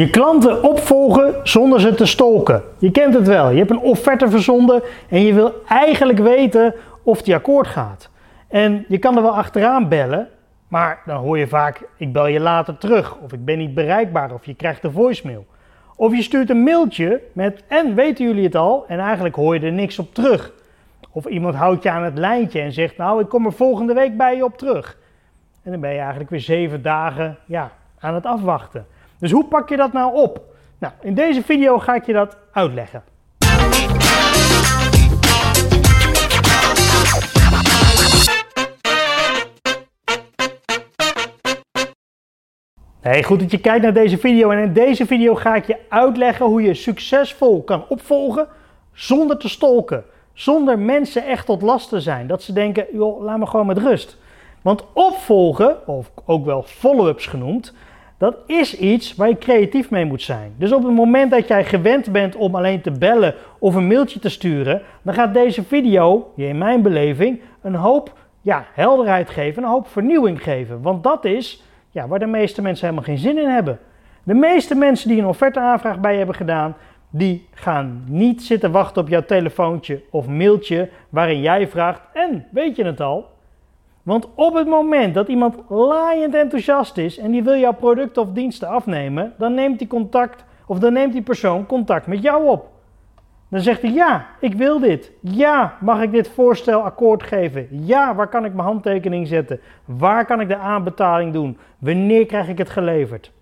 Je klanten opvolgen zonder ze te stolken. Je kent het wel. Je hebt een offerte verzonden en je wil eigenlijk weten of die akkoord gaat. En je kan er wel achteraan bellen, maar dan hoor je vaak: ik bel je later terug, of ik ben niet bereikbaar, of je krijgt een voicemail. Of je stuurt een mailtje met en weten jullie het al? En eigenlijk hoor je er niks op terug. Of iemand houdt je aan het lijntje en zegt: Nou, ik kom er volgende week bij je op terug. En dan ben je eigenlijk weer zeven dagen ja, aan het afwachten. Dus hoe pak je dat nou op? Nou, in deze video ga ik je dat uitleggen. Hey, goed dat je kijkt naar deze video en in deze video ga ik je uitleggen hoe je succesvol kan opvolgen zonder te stolken. Zonder mensen echt tot last te zijn. Dat ze denken, joh, laat me gewoon met rust. Want opvolgen, of ook wel follow-ups genoemd, dat is iets waar je creatief mee moet zijn. Dus op het moment dat jij gewend bent om alleen te bellen of een mailtje te sturen, dan gaat deze video, in mijn beleving, een hoop ja, helderheid geven, een hoop vernieuwing geven. Want dat is ja, waar de meeste mensen helemaal geen zin in hebben. De meeste mensen die een offerteaanvraag bij hebben gedaan, die gaan niet zitten wachten op jouw telefoontje of mailtje waarin jij vraagt: En weet je het al? Want op het moment dat iemand laaiend enthousiast is en die wil jouw producten of diensten afnemen, dan neemt die contact of dan neemt die persoon contact met jou op. Dan zegt hij ja, ik wil dit. Ja, mag ik dit voorstel akkoord geven? Ja, waar kan ik mijn handtekening zetten? Waar kan ik de aanbetaling doen? Wanneer krijg ik het geleverd?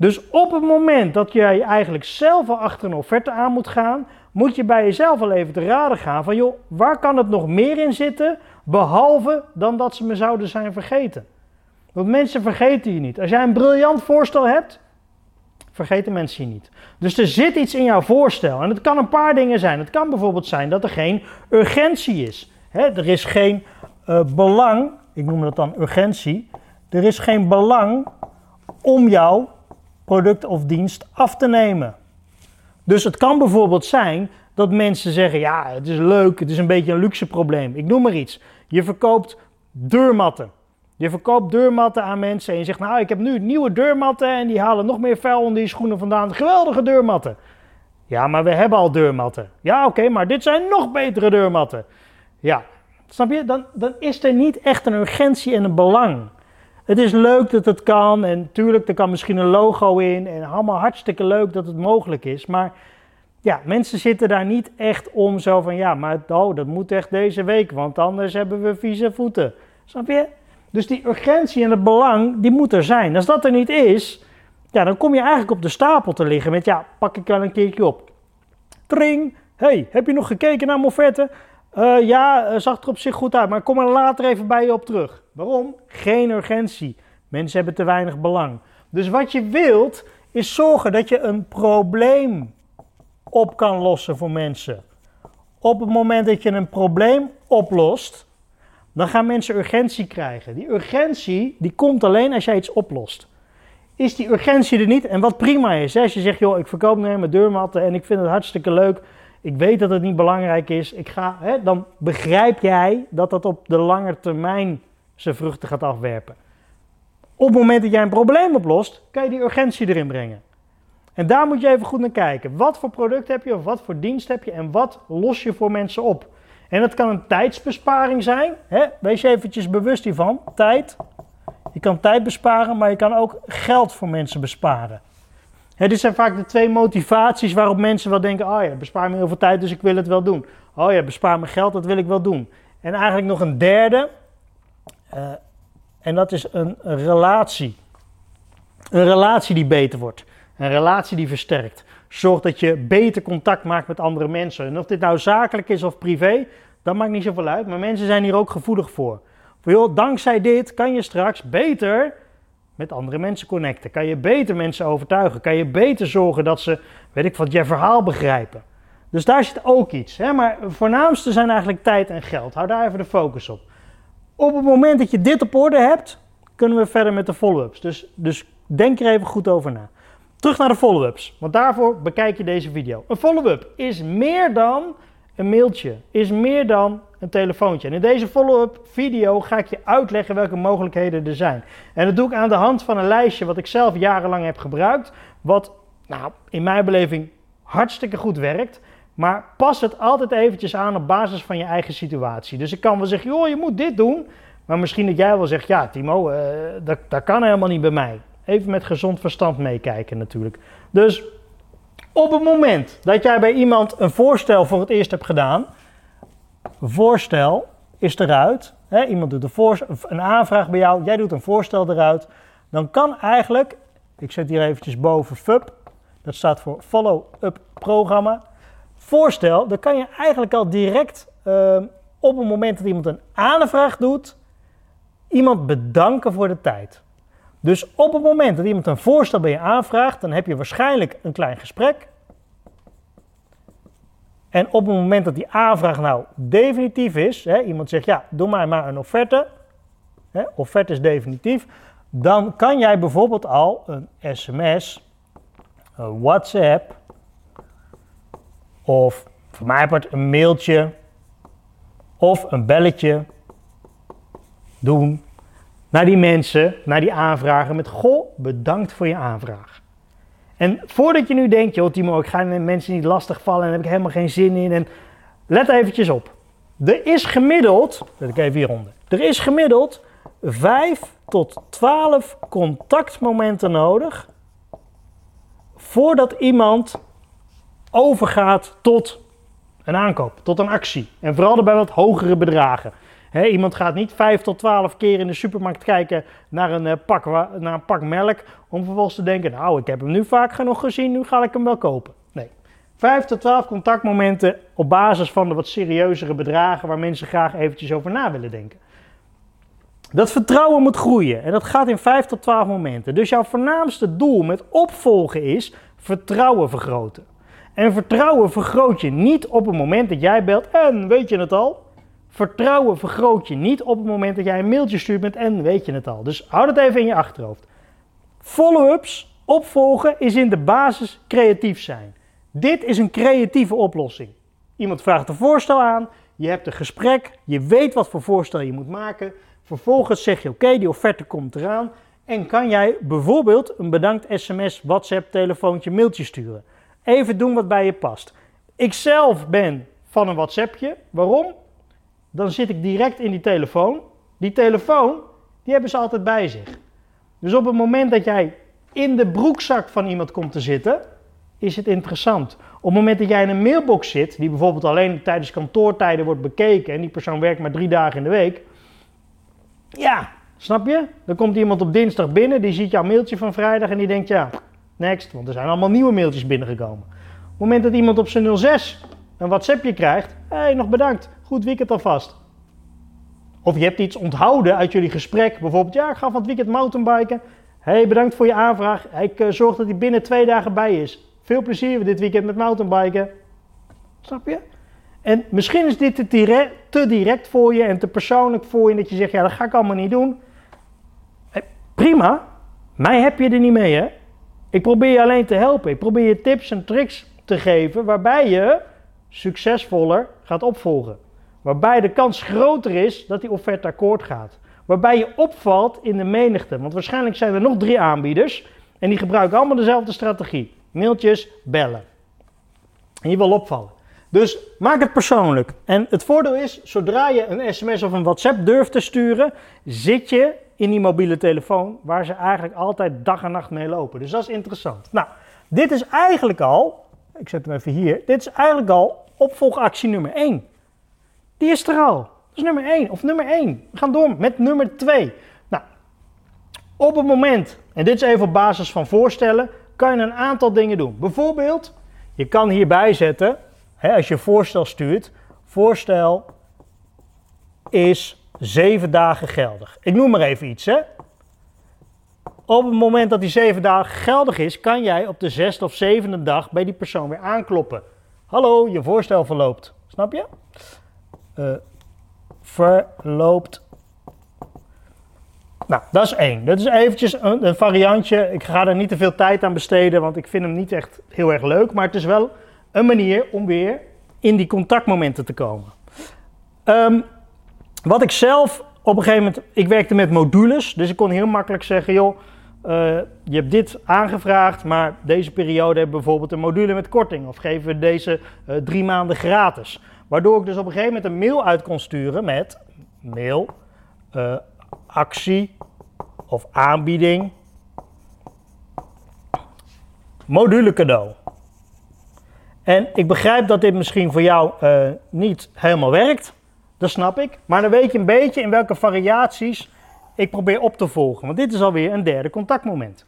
Dus op het moment dat jij eigenlijk zelf al achter een offerte aan moet gaan, moet je bij jezelf al even te raden gaan van joh, waar kan het nog meer in zitten, behalve dan dat ze me zouden zijn vergeten. Want mensen vergeten je niet. Als jij een briljant voorstel hebt, vergeten mensen je niet. Dus er zit iets in jouw voorstel. En het kan een paar dingen zijn. Het kan bijvoorbeeld zijn dat er geen urgentie is. er is geen uh, belang, ik noem dat dan urgentie. Er is geen belang om jouw product of dienst af te nemen. Dus het kan bijvoorbeeld zijn dat mensen zeggen: ja, het is leuk, het is een beetje een luxe probleem. Ik noem maar iets. Je verkoopt deurmatten. Je verkoopt deurmatten aan mensen en je zegt: Nou, ik heb nu nieuwe deurmatten en die halen nog meer vuil onder die schoenen vandaan. Geweldige deurmatten. Ja, maar we hebben al deurmatten. Ja, oké, maar dit zijn nog betere deurmatten. Ja, snap je? Dan, dan is er niet echt een urgentie en een belang. Het is leuk dat het kan en tuurlijk, er kan misschien een logo in en allemaal hartstikke leuk dat het mogelijk is. Maar ja, mensen zitten daar niet echt om zo van ja, maar oh, dat moet echt deze week, want anders hebben we vieze voeten. Snap je? Dus die urgentie en het belang, die moet er zijn. Als dat er niet is, ja, dan kom je eigenlijk op de stapel te liggen met ja, pak ik wel een keertje op. Tring, hey, heb je nog gekeken naar mijn offerte? Uh, ja, uh, zag er op zich goed uit, maar kom er later even bij je op terug. Waarom? Geen urgentie. Mensen hebben te weinig belang. Dus wat je wilt, is zorgen dat je een probleem op kan lossen voor mensen. Op het moment dat je een probleem oplost, dan gaan mensen urgentie krijgen. Die urgentie die komt alleen als jij iets oplost. Is die urgentie er niet? En wat prima is, als je zegt, joh, ik verkoop nu mijn deurmatten en ik vind het hartstikke leuk. Ik weet dat het niet belangrijk is. Ik ga, hè, dan begrijp jij dat dat op de lange termijn zijn vruchten gaat afwerpen. Op het moment dat jij een probleem oplost, kan je die urgentie erin brengen. En daar moet je even goed naar kijken. Wat voor product heb je of wat voor dienst heb je en wat los je voor mensen op? En dat kan een tijdsbesparing zijn. Hè? Wees je eventjes bewust hiervan. Tijd. Je kan tijd besparen, maar je kan ook geld voor mensen besparen. Dit zijn vaak de twee motivaties waarop mensen wel denken: oh ja, bespaar me heel veel tijd, dus ik wil het wel doen. Oh ja, bespaar me geld, dat wil ik wel doen. En eigenlijk nog een derde, uh, en dat is een relatie. Een relatie die beter wordt. Een relatie die versterkt. Zorg dat je beter contact maakt met andere mensen. En of dit nou zakelijk is of privé, dat maakt niet zoveel uit. Maar mensen zijn hier ook gevoelig voor. voor dankzij dit kan je straks beter met andere mensen connecten. Kan je beter mensen overtuigen. Kan je beter zorgen dat ze, weet ik wat, je verhaal begrijpen. Dus daar zit ook iets. Hè? Maar voornaamste zijn eigenlijk tijd en geld. Hou daar even de focus op. Op het moment dat je dit op orde hebt, kunnen we verder met de follow-ups. Dus, dus denk er even goed over na. Terug naar de follow-ups, want daarvoor bekijk je deze video. Een follow-up is meer dan een mailtje, is meer dan een telefoontje. En in deze follow-up video ga ik je uitleggen welke mogelijkheden er zijn. En dat doe ik aan de hand van een lijstje wat ik zelf jarenlang heb gebruikt. Wat nou, in mijn beleving hartstikke goed werkt. Maar pas het altijd eventjes aan op basis van je eigen situatie. Dus ik kan wel zeggen, joh, je moet dit doen. Maar misschien dat jij wel zegt, ja Timo, uh, dat, dat kan helemaal niet bij mij. Even met gezond verstand meekijken natuurlijk. Dus op het moment dat jij bij iemand een voorstel voor het eerst hebt gedaan, voorstel is eruit, hè, iemand doet een, aanvraag bij jou, jij doet een voorstel eruit, dan kan eigenlijk, ik zet hier eventjes boven FUP, dat staat voor Follow-up Programma, voorstel, dan kan je eigenlijk al direct uh, op het moment dat iemand een aanvraag doet, iemand bedanken voor de tijd. Dus op het moment dat iemand een voorstel bij je aanvraagt, dan heb je waarschijnlijk een klein gesprek. En op het moment dat die aanvraag nou definitief is, hè, iemand zegt ja, doe mij maar een offerte, hè, offerte is definitief, dan kan jij bijvoorbeeld al een sms, een WhatsApp of voor mij part een mailtje of een belletje doen naar die mensen, naar die aanvragen met goh, bedankt voor je aanvraag. En voordat je nu denkt, joh Timo, ik ga mensen niet lastig vallen en heb ik helemaal geen zin in. En let eventjes op. Er is gemiddeld, zet ik even hieronder. Er is gemiddeld 5 tot 12 contactmomenten nodig voordat iemand overgaat tot een aankoop, tot een actie. En vooral bij wat hogere bedragen iemand gaat niet 5 tot 12 keer in de supermarkt kijken naar een, uh, pak, naar een pak melk. Om vervolgens te denken: Nou, ik heb hem nu vaak genoeg gezien, nu ga ik hem wel kopen. Nee. 5 tot 12 contactmomenten op basis van de wat serieuzere bedragen waar mensen graag eventjes over na willen denken. Dat vertrouwen moet groeien en dat gaat in 5 tot 12 momenten. Dus jouw voornaamste doel met opvolgen is vertrouwen vergroten. En vertrouwen vergroot je niet op het moment dat jij belt en weet je het al, Vertrouwen vergroot je niet op het moment dat jij een mailtje stuurt met en weet je het al. Dus houd het even in je achterhoofd. Follow-ups, opvolgen is in de basis creatief zijn. Dit is een creatieve oplossing. Iemand vraagt een voorstel aan, je hebt een gesprek, je weet wat voor voorstel je moet maken. Vervolgens zeg je oké, die offerte komt eraan. En kan jij bijvoorbeeld een bedankt sms, WhatsApp, telefoontje, mailtje sturen. Even doen wat bij je past. Ik zelf ben van een WhatsAppje. Waarom? Dan zit ik direct in die telefoon. Die telefoon, die hebben ze altijd bij zich. Dus op het moment dat jij in de broekzak van iemand komt te zitten, is het interessant. Op het moment dat jij in een mailbox zit, die bijvoorbeeld alleen tijdens kantoortijden wordt bekeken en die persoon werkt maar drie dagen in de week, ja, snap je? Dan komt iemand op dinsdag binnen, die ziet jouw mailtje van vrijdag en die denkt, ja, next, want er zijn allemaal nieuwe mailtjes binnengekomen. Op het moment dat iemand op zijn 06 een WhatsAppje krijgt, hey, nog bedankt, goed weekend alvast. Of je hebt iets onthouden uit jullie gesprek. Bijvoorbeeld, ja, ik ga van het weekend mountainbiken. hey, bedankt voor je aanvraag. Ik uh, zorg dat hij binnen twee dagen bij is. Veel plezier dit weekend met mountainbiken. Snap je? En misschien is dit te direct, te direct voor je en te persoonlijk voor je. Dat je zegt, ja, dat ga ik allemaal niet doen. Hey, prima. Mij heb je er niet mee, hè? Ik probeer je alleen te helpen. Ik probeer je tips en tricks te geven waarbij je succesvoller gaat opvolgen. Waarbij de kans groter is dat die offerte akkoord gaat. Waarbij je opvalt in de menigte. Want waarschijnlijk zijn er nog drie aanbieders. En die gebruiken allemaal dezelfde strategie. Mailtjes, bellen. En je wil opvallen. Dus maak het persoonlijk. En het voordeel is, zodra je een sms of een WhatsApp durft te sturen, zit je in die mobiele telefoon waar ze eigenlijk altijd dag en nacht mee lopen. Dus dat is interessant. Nou, dit is eigenlijk al, ik zet hem even hier, dit is eigenlijk al opvolgactie nummer 1. Die is er al. Dat is nummer 1 of nummer 1. We gaan door met nummer 2. Nou, op het moment, en dit is even op basis van voorstellen, kan je een aantal dingen doen. Bijvoorbeeld, je kan hierbij zetten, hè, als je voorstel stuurt, voorstel is 7 dagen geldig. Ik noem maar even iets. Hè. Op het moment dat die 7 dagen geldig is, kan jij op de zesde of zevende dag bij die persoon weer aankloppen. Hallo, je voorstel verloopt. Snap je? uh, verloopt. Nou, dat is één. Dat is eventjes een, een, variantje. Ik ga er niet te veel tijd aan besteden, want ik vind hem niet echt heel erg leuk. Maar het is wel een manier om weer in die contactmomenten te komen. Ehm, wat ik zelf op een gegeven moment, ik werkte met modules, dus ik kon heel makkelijk zeggen, joh, eh, je hebt dit aangevraagd, maar deze periode hebben we bijvoorbeeld een module met korting of geven we deze uh, drie maanden gratis. Waardoor ik dus op een gegeven moment een mail uit kon sturen met mail, uh, actie of aanbieding, module cadeau. En ik begrijp dat dit misschien voor jou niet helemaal werkt. Dat snap ik. Maar dan weet je een beetje in welke variaties ik probeer op te volgen. Want dit is alweer een derde contactmoment.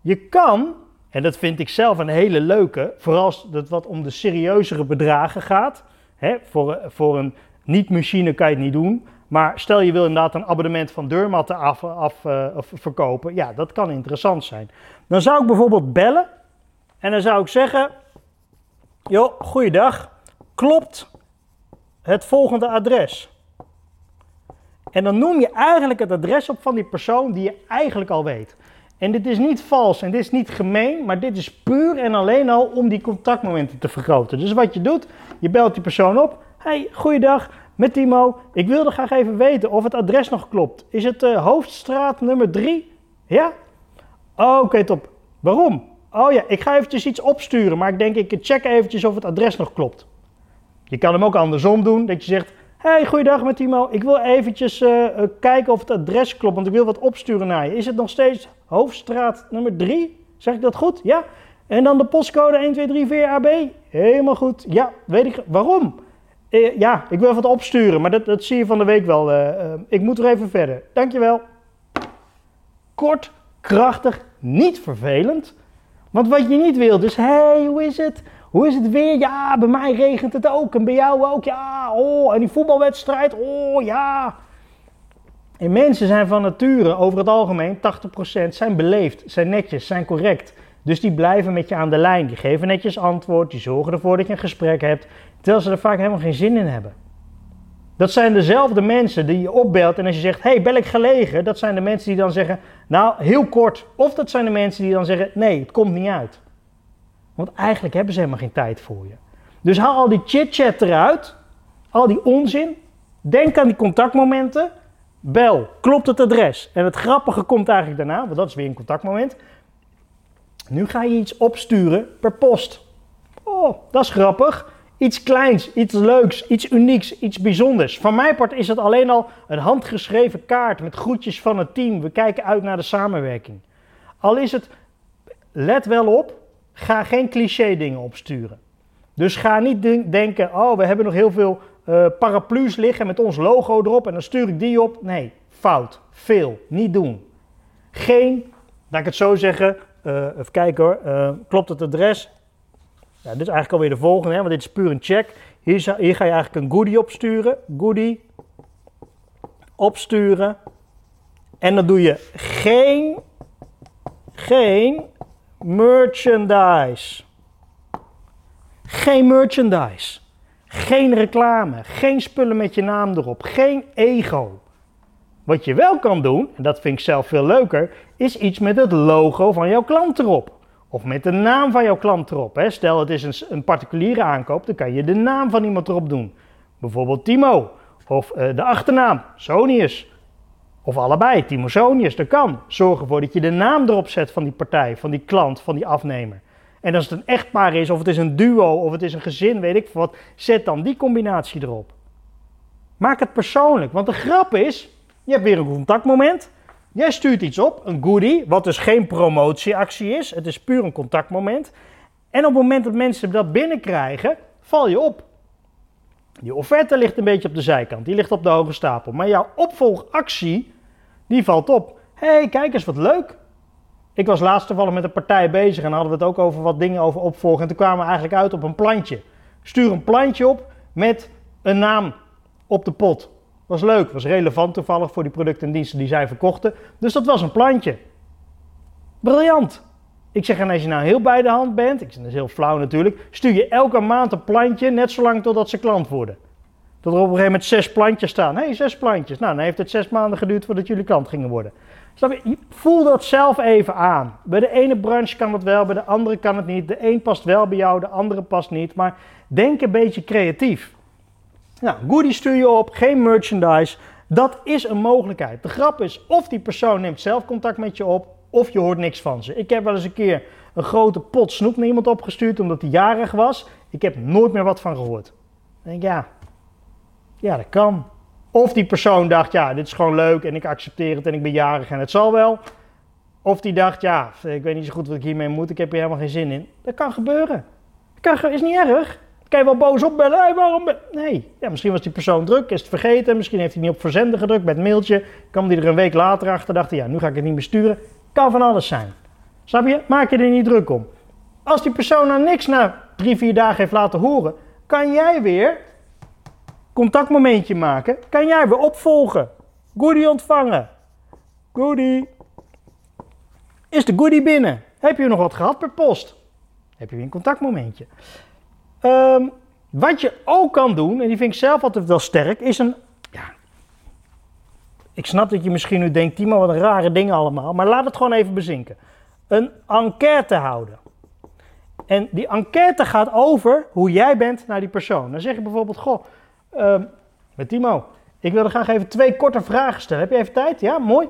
Je kan, en dat vind ik zelf een hele leuke, vooral als het wat om de serieuzere bedragen gaat. Hè, voor, voor een niet-machine kan je het niet doen. Maar stel je wil inderdaad een abonnement van deurmatten af, af uh, verkopen. Ja, dat kan interessant zijn. Dan zou ik bijvoorbeeld bellen. En dan zou ik zeggen: Joh, goeiedag. Klopt het volgende adres. En dan noem je eigenlijk het adres op van die persoon die je eigenlijk al weet. En dit is niet vals en dit is niet gemeen, maar dit is puur en alleen al om die contactmomenten te vergroten. Dus wat je doet, je belt die persoon op. Hey, goeiedag, met Timo. Ik wilde graag even weten of het adres nog klopt. Is het uh, Hoofdstraat nummer 3? Ja? Oké, top. Waarom? Oh ja, ik ga eventjes iets opsturen, maar ik denk ik check eventjes of het adres nog klopt. Je kan hem ook andersom doen, dat je zegt, hey, goeiedag met Timo, ik wil eventjes uh, kijken of het adres klopt, want ik wil wat opsturen naar je. Is het nog steeds Hoofdstraat nummer 3? Zeg ik dat goed? Ja. En dan de postcode 1234 AB? Helemaal goed. Ja, weet ik. Waarom? Uh, ja, ik wil wat opsturen, maar dat, dat zie je van de week wel. ik moet er even verder. Dankjewel. Kort, krachtig, niet vervelend. Want wat je niet wilt is, hey, hoe is het? Hoe is het weer? Ja, bij mij regent het ook. En bij jou ook. Ja, oh, en die voetbalwedstrijd. Oh, ja. En mensen zijn van nature, over het algemeen, 80% zijn beleefd, zijn netjes, zijn correct. Dus die blijven met je aan de lijn. Die geven netjes antwoord. Die zorgen ervoor dat je een gesprek hebt. Terwijl ze er vaak helemaal geen zin in hebben. Dat zijn dezelfde mensen die je opbelt en als je zegt, hey, bel ik gelegen? Dat zijn de mensen die dan zeggen, nou, heel kort. Of dat zijn de mensen die dan zeggen, nee, het komt niet uit. Want eigenlijk hebben ze helemaal geen tijd voor je. Dus haal al die chit-chat eruit, al die onzin. Denk aan die contactmomenten. Bel, klopt het adres. En het grappige komt eigenlijk daarna, want dat is weer een contactmoment. Nu ga je iets opsturen per post. Oh, dat is grappig. Iets kleins, iets leuks, iets unieks, iets bijzonders. Van mijn part is het alleen al een handgeschreven kaart met groetjes van het team. We kijken uit naar de samenwerking. Al is het, let wel op, Ga geen cliché dingen opsturen. Dus ga niet denken, oh, we hebben nog heel veel uh, paraplu's liggen met ons logo erop en dan stuur ik die op. Nee, fout. Veel. Niet doen. Geen, laat ik het zo zeggen, uh, even kijken hoor, uh, klopt het adres? Ja, dit is eigenlijk alweer de volgende, hè, want dit is puur een check. Hier, hier ga je eigenlijk een goodie opsturen. Goodie. Opsturen. En dan doe je geen, geen merchandise. Geen merchandise. Geen reclame. Geen spullen met je naam erop. Geen ego. Wat je wel kan doen, en dat vind ik zelf veel leuker, is iets met het logo van jouw klant erop. Of met de naam van jouw klant erop. Hè. Stel het is een, een, particuliere aankoop, dan kan je de naam van iemand erop doen. Bijvoorbeeld Timo. Of uh, de achternaam, Sonius. Of allebei, Timosonius, dat kan. Zorg ervoor dat je de naam erop zet van die partij, van die klant, van die afnemer. En als het een echtpaar is, of het is een duo, of het is een gezin, weet ik wat, zet dan die combinatie erop. Maak het persoonlijk, want de grap is, je hebt weer een contactmoment. Jij stuurt iets op, een goodie, wat dus geen promotieactie is. Het is puur een contactmoment. En op het moment dat mensen dat binnenkrijgen, val je op. Je offerte ligt een beetje op de zijkant, die ligt op de hoge stapel. Maar jouw opvolgactie, die valt op. Hé, hey, kijk eens wat leuk. Ik was laatst toevallig met een partij bezig en hadden we het ook over wat dingen over opvolgen. En toen kwamen we eigenlijk uit op een plantje. Stuur een plantje op met een naam op de pot. Was leuk, was relevant toevallig voor die producten en diensten die zij verkochten. Dus dat was een plantje. Briljant. Ik zeg, en als je nou heel bij de hand bent, ik zeg, dat is heel flauw natuurlijk, stuur je elke maand een plantje, net zolang totdat ze klant worden. Dat er op een gegeven moment zes plantjes staan. Hé, hey, zes plantjes. Nou, dan heeft het zes maanden geduurd voordat jullie klant gingen worden. Je? Voel dat zelf even aan. Bij de ene branche kan het wel, bij de andere kan het niet. De een past wel bij jou, de andere past niet. Maar denk een beetje creatief. Nou, goodie stuur je op, geen merchandise. Dat is een mogelijkheid. De grap is, of die persoon neemt zelf contact met je op, of je hoort niks van ze. Ik heb wel eens een keer een grote pot snoep naar iemand opgestuurd omdat hij jarig was. Ik heb nooit meer wat van gehoord. Dan denk ik, ja, ja, dat kan. Of die persoon dacht, ja, dit is gewoon leuk en ik accepteer het en ik ben jarig en het zal wel. Of die dacht, ja, ik weet niet zo goed wat ik hiermee moet, ik heb hier helemaal geen zin in. Dat kan gebeuren. Dat is niet erg. Kan je wel boos opbellen, hey, waarom. Nee, ja, misschien was die persoon druk, is het vergeten, misschien heeft hij niet op verzenden gedrukt met mailtje. Kwam die er een week later achter, dacht hij, ja, nu ga ik het niet meer sturen. Kan van alles zijn. Snap je? Maak je er niet druk om. Als die persoon nou niks na drie, vier dagen heeft laten horen, kan jij weer contactmomentje maken. Kan jij weer opvolgen. Goodie ontvangen. Goodie. Is de goodie binnen? Heb je nog wat gehad per post? Heb je weer een contactmomentje. Ehm, wat je ook kan doen, en die vind ik zelf altijd wel sterk, is een. Ik snap dat je misschien nu denkt, Timo, wat een rare dingen allemaal. Maar laat het gewoon even bezinken. Een enquête houden. En die enquête gaat over hoe jij bent naar die persoon. Dan zeg je bijvoorbeeld, goh, uh, met Timo, ik wilde graag even twee korte vragen stellen. Heb je even tijd? Ja, mooi.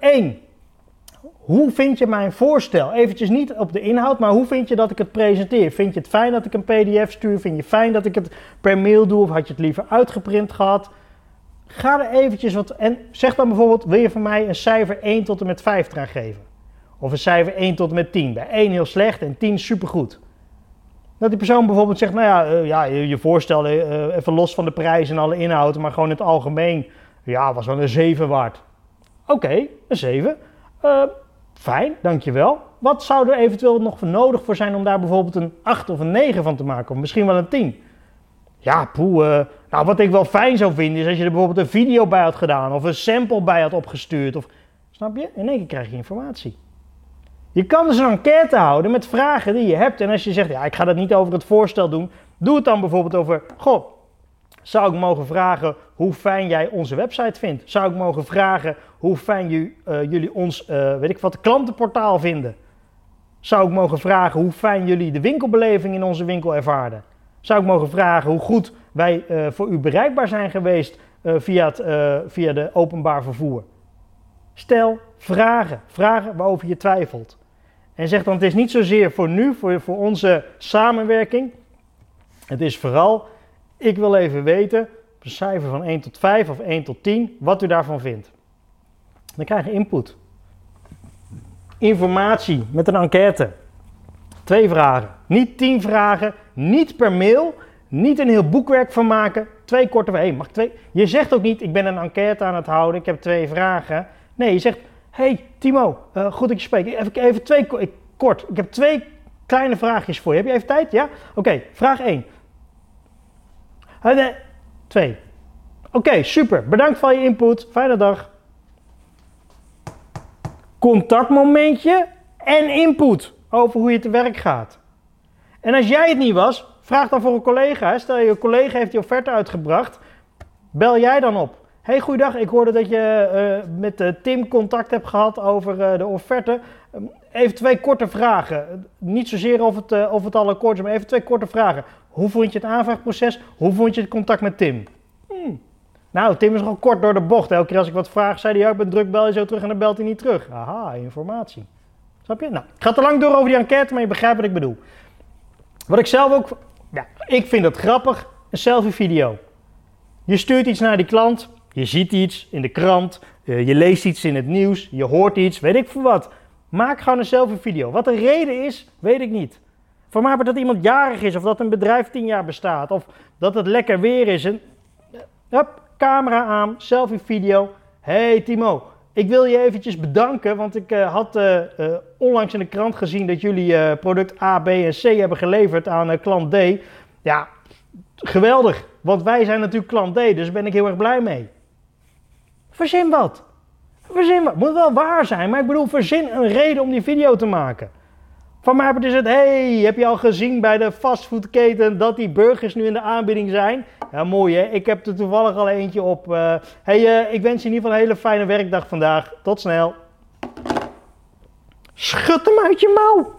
Eén, uh, hoe vind je mijn voorstel? Eventjes niet op de inhoud, maar hoe vind je dat ik het presenteer? Vind je het fijn dat ik een pdf stuur? Vind je fijn dat ik het per mail doe? Of had je het liever uitgeprint gehad? Ga er eventjes wat... En zeg dan bijvoorbeeld, wil je van mij een cijfer 1 tot en met 5 eraan geven? Of een cijfer 1 tot en met 10. Bij 1 heel slecht en 10 supergoed. Dat die persoon bijvoorbeeld zegt, nou ja, uh, ja je, je voorstel uh, even los van de prijs en alle inhoud, maar gewoon in het algemeen, ja, was wel een 7 waard. Oké, een 7. Uh, fijn, dankjewel. Wat zou er eventueel nog voor nodig voor zijn om daar bijvoorbeeld een 8 of een 9 van te maken, of misschien wel een 10? Ja, poeh, nou wat ik wel fijn zou vinden is als je er bijvoorbeeld een video bij had gedaan, of een sample bij had opgestuurd, of, snap je? In één keer krijg je informatie. Je kan dus een enquête houden met vragen die je hebt. En als je zegt, ja, ik ga dat niet over het voorstel doen, doe het dan bijvoorbeeld over, goh, zou ik mogen vragen hoe fijn jij onze website vindt? Zou ik mogen vragen hoe fijn ju, uh, jullie ons, uh, weet ik wat, klantenportaal vinden? Zou ik mogen vragen hoe fijn jullie de winkelbeleving in onze winkel ervaren? Zou ik mogen vragen hoe goed wij uh, voor u bereikbaar zijn geweest via, het, via de openbaar vervoer? Stel vragen, vragen waarover je twijfelt. En zeg dan, het is niet zozeer voor nu, voor, voor onze samenwerking. Het is vooral, ik wil even weten, op een cijfer van 1 tot 5 of 1 tot 10, wat u daarvan vindt. Dan krijg je input. Informatie met een enquête. Twee vragen. Niet tien vragen, niet per mail, niet een heel boekwerk van maken. Twee korte vragen. mag twee? Je zegt ook niet, ik ben een enquête aan het houden, ik heb twee vragen. Nee, je zegt, hey Timo, uh, goed dat je spreekt. Even, even twee, ik, kort, ik heb twee kleine vraagjes voor je. Heb je even tijd? Ja? Oké, vraag 1. Uh, nee, 2. Oké, super. Bedankt voor je input. Fijne dag. Contactmomentje en input over hoe je te werk gaat. En als jij het niet was, vraag dan voor een collega. Stel je collega heeft die offerte uitgebracht, bel jij dan op. Hey, goeiedag. Ik hoorde dat je uh, met uh, Tim contact hebt gehad over uh, de offerte. Um, even twee korte vragen. Niet zozeer of het, of het al akkoord is, maar even twee korte vragen. Hoe vond je het aanvraagproces? Hoe vond je het contact met Tim? Hmm. Nou, Tim is gewoon kort door de bocht. Elke keer als ik wat vraag, zei hij, ja, ik ben druk, bel je zo terug en dan belt hij niet terug. Aha, informatie. Snap je? Nou, ik ga te lang door over die enquête, maar je begrijpt wat ik bedoel. Wat ik zelf ook, ja, ik vind het grappig, een selfie video. Je stuurt iets naar die klant, je ziet iets in de krant, uh, je leest iets in het nieuws, je hoort iets, weet ik veel wat. Maak gewoon een selfie video. Wat de reden is, weet ik niet. Voor mij dat iemand jarig is, of dat een bedrijf tien jaar bestaat, of dat het lekker weer is. En, hup, camera aan, selfie video. Hey Timo, ik wil je eventjes bedanken, want ik uh, had uh, onlangs in de krant gezien dat jullie product A, B en C hebben geleverd aan klant D. Ja, geweldig, want wij zijn natuurlijk klant D, dus daar ben ik heel erg blij mee. Verzin wat. Verzin wat. Moet wel waar zijn, maar ik bedoel, verzin een reden om die video te maken. Van mij is het, hey, heb je al gezien bij de fastfoodketen dat die burgers nu in de aanbieding zijn? Ja, mooi hè. Ik heb er toevallig al eentje op. Uh, hey, uh, ik wens je in ieder geval een hele fijne werkdag vandaag. Tot snel. Schud hem uit je mouw.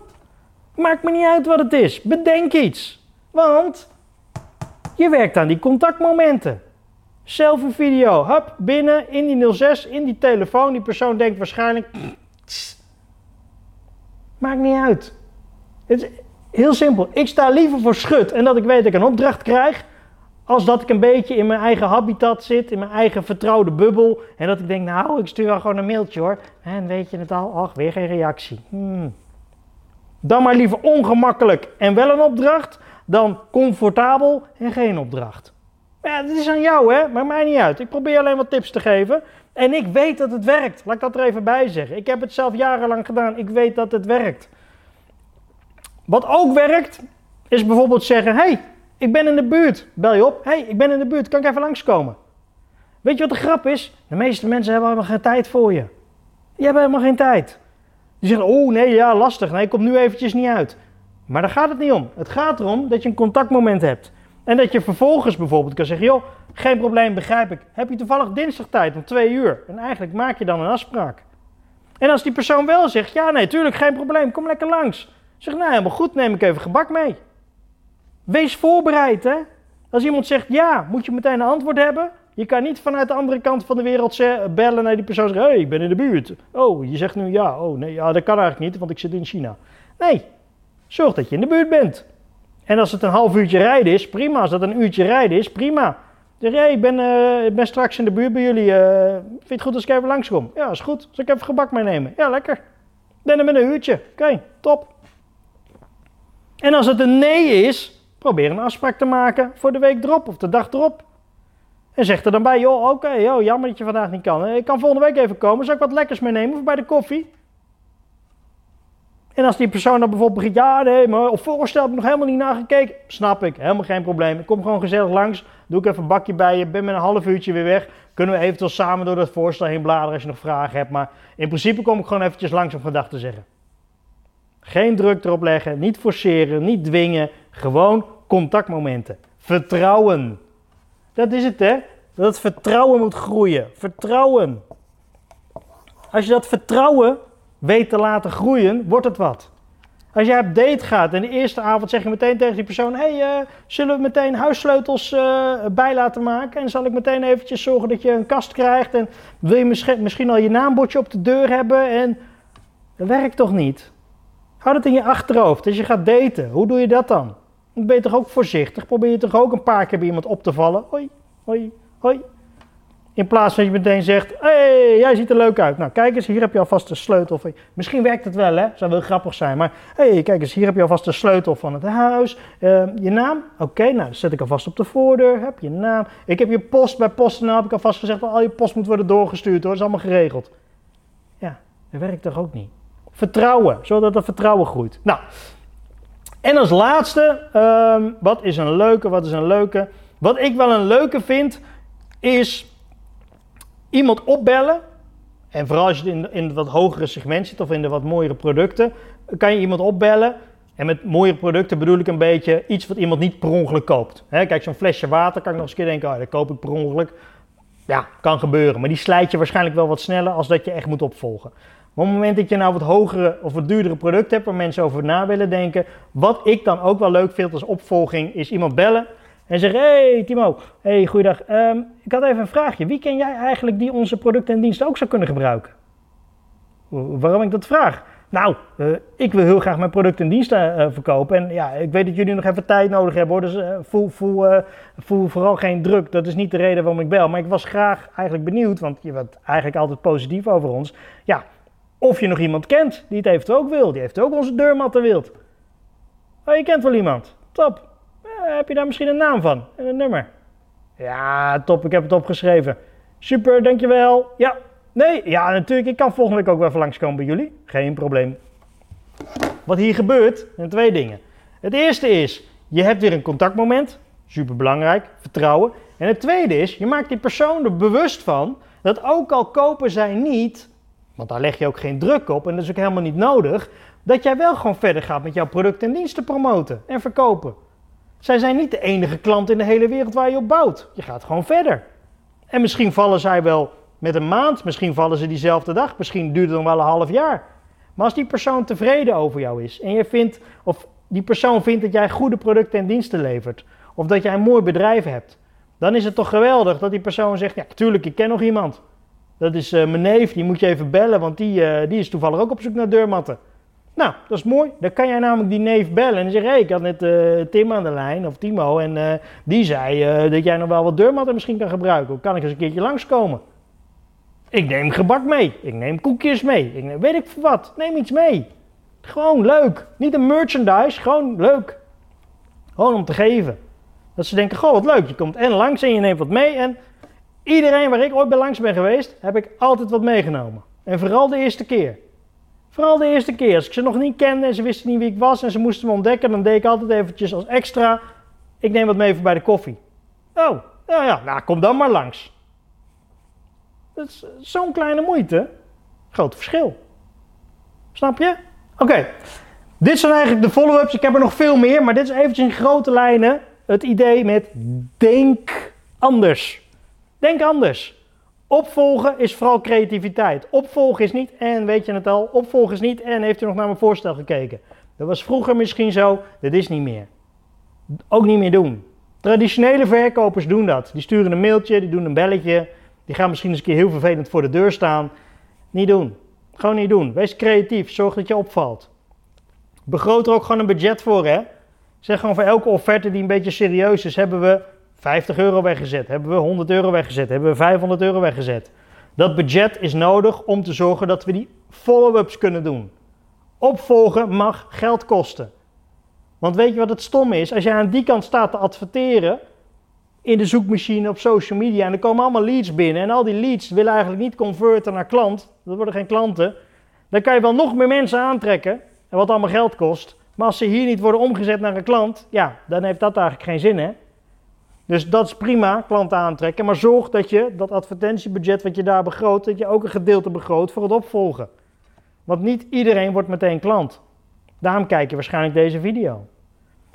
Maakt me niet uit wat het is. Bedenk iets. Want Je werkt aan die contactmomenten. Selfie video, hup, binnen, in die 06, in die telefoon. Die persoon denkt waarschijnlijk... Maakt niet uit. Het is heel simpel. Ik sta liever voor schut en dat ik weet dat ik een opdracht krijg... als dat ik een beetje in mijn eigen habitat zit, in mijn eigen vertrouwde bubbel... en dat ik denk, nou, ik stuur wel gewoon een mailtje hoor. En weet je het al? Ach, weer geen reactie. Hmm. Dan maar liever ongemakkelijk en wel een opdracht... dan comfortabel en geen opdracht. Ja, het is aan jou, hè? Maakt mij niet uit. Ik probeer alleen wat tips te geven. En ik weet dat het werkt. Laat ik dat er even bij zeggen. Ik heb het zelf jarenlang gedaan. Ik weet dat het werkt. Wat ook werkt, is bijvoorbeeld zeggen: hey, ik ben in de buurt. Bel je op. hey, ik ben in de buurt. Kan ik even langskomen? Weet je wat de grap is? De meeste mensen hebben helemaal geen tijd voor je. Die hebben helemaal geen tijd. Die zeggen: oh nee, ja, lastig. Nee, ik kom nu eventjes niet uit. Maar daar gaat het niet om. Het gaat erom dat je een contactmoment hebt. En dat je vervolgens bijvoorbeeld kan zeggen: joh, geen probleem, begrijp ik. Heb je toevallig dinsdag tijd om twee uur? En eigenlijk maak je dan een afspraak. En als die persoon wel zegt: ja, nee, tuurlijk, geen probleem, kom lekker langs. Zeg, nou, helemaal goed, neem ik even gebak mee. Wees voorbereid, hè. Als iemand zegt ja, moet je meteen een antwoord hebben. Je kan niet vanuit de andere kant van de wereld bellen naar die persoon en zeggen: hey, ik ben in de buurt. Oh, je zegt nu ja. Oh, nee, ja, dat kan eigenlijk niet, want ik zit in China. Nee, zorg dat je in de buurt bent. En als het een half uurtje rijden is, prima. Als dat een uurtje rijden is, prima. Zeg, jij, ik ben, ik ben straks in de buurt bij jullie. Uh, vind je het goed als ik even langskom? Ja, is goed. Zal ik even gebak meenemen? Ja, lekker. Dan met een uurtje. Oké, top. En als het een nee is, probeer een afspraak te maken voor de week erop of de dag erop. En zeg er dan bij, joh, oké, joh, jammer dat je vandaag niet kan. Ik kan volgende week even komen. Zal ik wat lekkers meenemen of bij de koffie? En als die persoon dan bijvoorbeeld begint, ja nee, maar op voorstel heb ik nog helemaal niet nagekeken. Snap ik, helemaal geen probleem. Ik kom gewoon gezellig langs, doe ik even een bakje bij je, ben met een half uurtje weer weg. Kunnen we eventueel samen door dat voorstel heen bladeren als je nog vragen hebt. Maar in principe kom ik gewoon eventjes langs om gedag te zeggen. Geen druk erop leggen, niet forceren, niet dwingen. Gewoon contactmomenten. Vertrouwen. Dat is het hè. Dat vertrouwen moet groeien. Vertrouwen. Als je dat vertrouwen weet te laten groeien, wordt het wat. Als jij op date gaat en de eerste avond zeg je meteen tegen die persoon: hey, uh, zullen we meteen huissleutels uh, bij laten maken? En zal ik meteen eventjes zorgen dat je een kast krijgt? En wil je misschien, misschien al je naambordje op de deur hebben? En dat werkt toch niet? Houd het in je achterhoofd. Als je gaat daten, hoe doe je dat dan? Ben je toch ook voorzichtig? Probeer je toch ook een paar keer bij iemand op te vallen? Hoi, hoi, hoi. In plaats van dat je meteen zegt, hey, jij ziet er leuk uit. Nou, kijk eens, hier heb je alvast de sleutel. Misschien werkt het wel, hè? Zou wel grappig zijn. Maar, hey, kijk eens, hier heb je alvast de sleutel van het huis. Uh, je naam? Oké, nou, dat zet ik alvast op de voordeur. Heb je naam? Ik heb je post bij PostNL, heb ik alvast gezegd, dat al je post moet worden doorgestuurd, hoor. Dat is allemaal geregeld. Ja, dat werkt toch ook niet? Vertrouwen, zodat er vertrouwen groeit. Nou, en als laatste, um, wat is een leuke, wat is een leuke? Wat ik wel een leuke vind, is iemand opbellen. En vooral als je in, in het wat hogere segment zit of in de wat mooiere producten, kan je iemand opbellen. En met mooiere producten bedoel ik een beetje iets wat iemand niet per ongeluk koopt. kijk, zo'n flesje water kan ik nog eens een keer denken, oh, dat koop ik per ongeluk. Ja, kan gebeuren. Maar die slijt je waarschijnlijk wel wat sneller als dat je echt moet opvolgen. Op het moment dat je nou wat hogere of wat duurdere producten hebt waar mensen over na willen denken, wat ik dan ook wel leuk vind als opvolging, is iemand bellen en zeggen: Hey Timo, hey, goeiedag. Um, ik had even een vraagje. Wie ken jij eigenlijk die onze producten en diensten ook zou kunnen gebruiken? Waarom ik dat vraag? Nou, uh, ik wil heel graag mijn producten en diensten uh, verkopen. En ja, ik weet dat jullie nog even tijd nodig hebben hoor. Dus uh, voel, voel, voel vooral geen druk. Dat is niet de reden waarom ik bel. Maar ik was graag eigenlijk benieuwd, want je bent eigenlijk altijd positief over ons. Ja, of je nog iemand kent die het eventueel ook wil. Die heeft ook onze deurmatten wilt. Oh, je kent wel iemand. Top. Eh, heb je daar misschien een naam van en een nummer? Ja, top, ik heb het opgeschreven. Super, dankjewel. Ja, nee, ja, natuurlijk. Ik kan volgende week ook wel even langskomen bij jullie. Geen probleem. Wat hier gebeurt, zijn twee dingen. Het eerste is, je hebt weer een contactmoment. Super belangrijk, vertrouwen. En het tweede is, je maakt die persoon er bewust van dat ook al kopen zij niet, want daar leg je ook geen druk op en dat is ook helemaal niet nodig, dat jij wel gewoon verder gaat met jouw producten en diensten promoten en verkopen. Zij zijn niet de enige klant in de hele wereld waar je op bouwt. Je gaat gewoon verder. En misschien vallen zij wel met een maand, misschien vallen ze diezelfde dag, misschien duurt het dan wel een half jaar. Maar als die persoon tevreden over jou is en je vindt, of die persoon vindt dat jij goede producten en diensten levert, of dat jij een mooi bedrijf hebt, dan is het toch geweldig dat die persoon zegt: Ja, natuurlijk, ik ken nog iemand. Dat is uh, mijn neef, die moet je even bellen, want die, uh, die is toevallig ook op zoek naar deurmatten. Nou, dat is mooi. Dan kan jij namelijk die neef bellen en zeggen: hey, ik had net uh, Tim aan de lijn, of Timo, en die zei dat jij nog wel wat deurmatten misschien kan gebruiken. Kan ik eens een keertje langskomen? Ik neem gebak mee, ik neem koekjes mee, ik neem, weet ik wat, neem iets mee. Gewoon leuk. Niet een merchandise, gewoon leuk. Gewoon om te geven. Dat ze denken, goh, wat leuk. Je komt en langs en je neemt wat mee. En iedereen waar ik ooit bij langs ben geweest, heb ik altijd wat meegenomen. En vooral de eerste keer. Vooral de eerste keer. Als ik ze nog niet kende en ze wisten niet wie ik was en ze moesten me ontdekken, dan deed ik altijd eventjes als extra, ik neem wat mee voor bij de koffie. Oh, ja, ja, nou kom dan maar langs. Dat is zo'n kleine moeite. Groot verschil. Snap je? Oké, dit zijn eigenlijk de follow-ups. Ik heb er nog veel meer, maar dit is eventjes in grote lijnen het idee met denk anders. Denk anders. Opvolgen is vooral creativiteit. Opvolgen is niet en weet je het al. Opvolgen is niet en heeft u nog naar mijn voorstel gekeken. Dat was vroeger misschien zo, dat is niet meer. Ook niet meer doen. Traditionele verkopers doen dat. Die sturen een mailtje, die doen een belletje. Die gaan misschien eens een keer heel vervelend voor de deur staan. Niet doen. Gewoon niet doen. Wees creatief. Zorg dat je opvalt. Begroot er ook gewoon een budget voor, hè. Zeg gewoon voor elke offerte die een beetje serieus is, hebben we 50 euro weggezet, hebben we 100 euro weggezet, hebben we 500 euro weggezet. Dat budget is nodig om te zorgen dat we die follow-ups kunnen doen. Opvolgen mag geld kosten. Want weet je wat het stom is? Als jij aan die kant staat te adverteren in de zoekmachine op social media en er komen allemaal leads binnen en al die leads willen eigenlijk niet converten naar klant, dat worden geen klanten, dan kan je wel nog meer mensen aantrekken en wat allemaal geld kost. Maar als ze hier niet worden omgezet naar een klant, ja, dan heeft dat eigenlijk geen zin, hè? Dus dat is prima, klanten aantrekken. Maar zorg dat je dat advertentiebudget wat je daar begroot, dat je ook een gedeelte begroot voor het opvolgen. Want niet iedereen wordt meteen klant. Daarom kijk je waarschijnlijk deze video.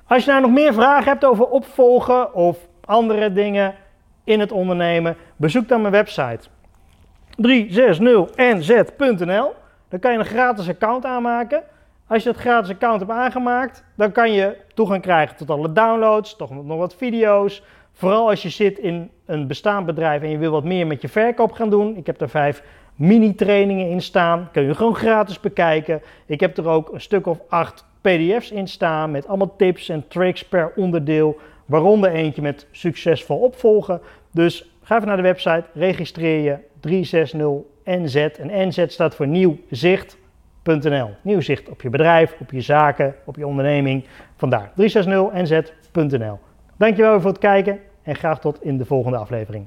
Als je nou nog meer vragen hebt over opvolgen of andere dingen in het ondernemen, bezoek dan mijn website 360nz.nl. Dan kan je een gratis account aanmaken. Als je dat gratis account hebt aangemaakt, dan kan je toegang krijgen tot alle downloads, toch nog wat video's. Vooral als je zit in een bestaand bedrijf en je wil wat meer met je verkoop gaan doen. Ik heb er vijf mini-trainingen in staan. Kun je gewoon gratis bekijken. Ik heb er ook een stuk of acht PDF's in staan met allemaal tips en tricks per onderdeel. Waaronder eentje met succesvol opvolgen. Dus ga even naar de website, registreer je 360NZ. En NZ staat voor nieuw zicht. Nieuw zicht op je bedrijf, op je zaken, op je onderneming. Vandaar 360nz.nl. Dankjewel voor het kijken en graag tot in de volgende aflevering.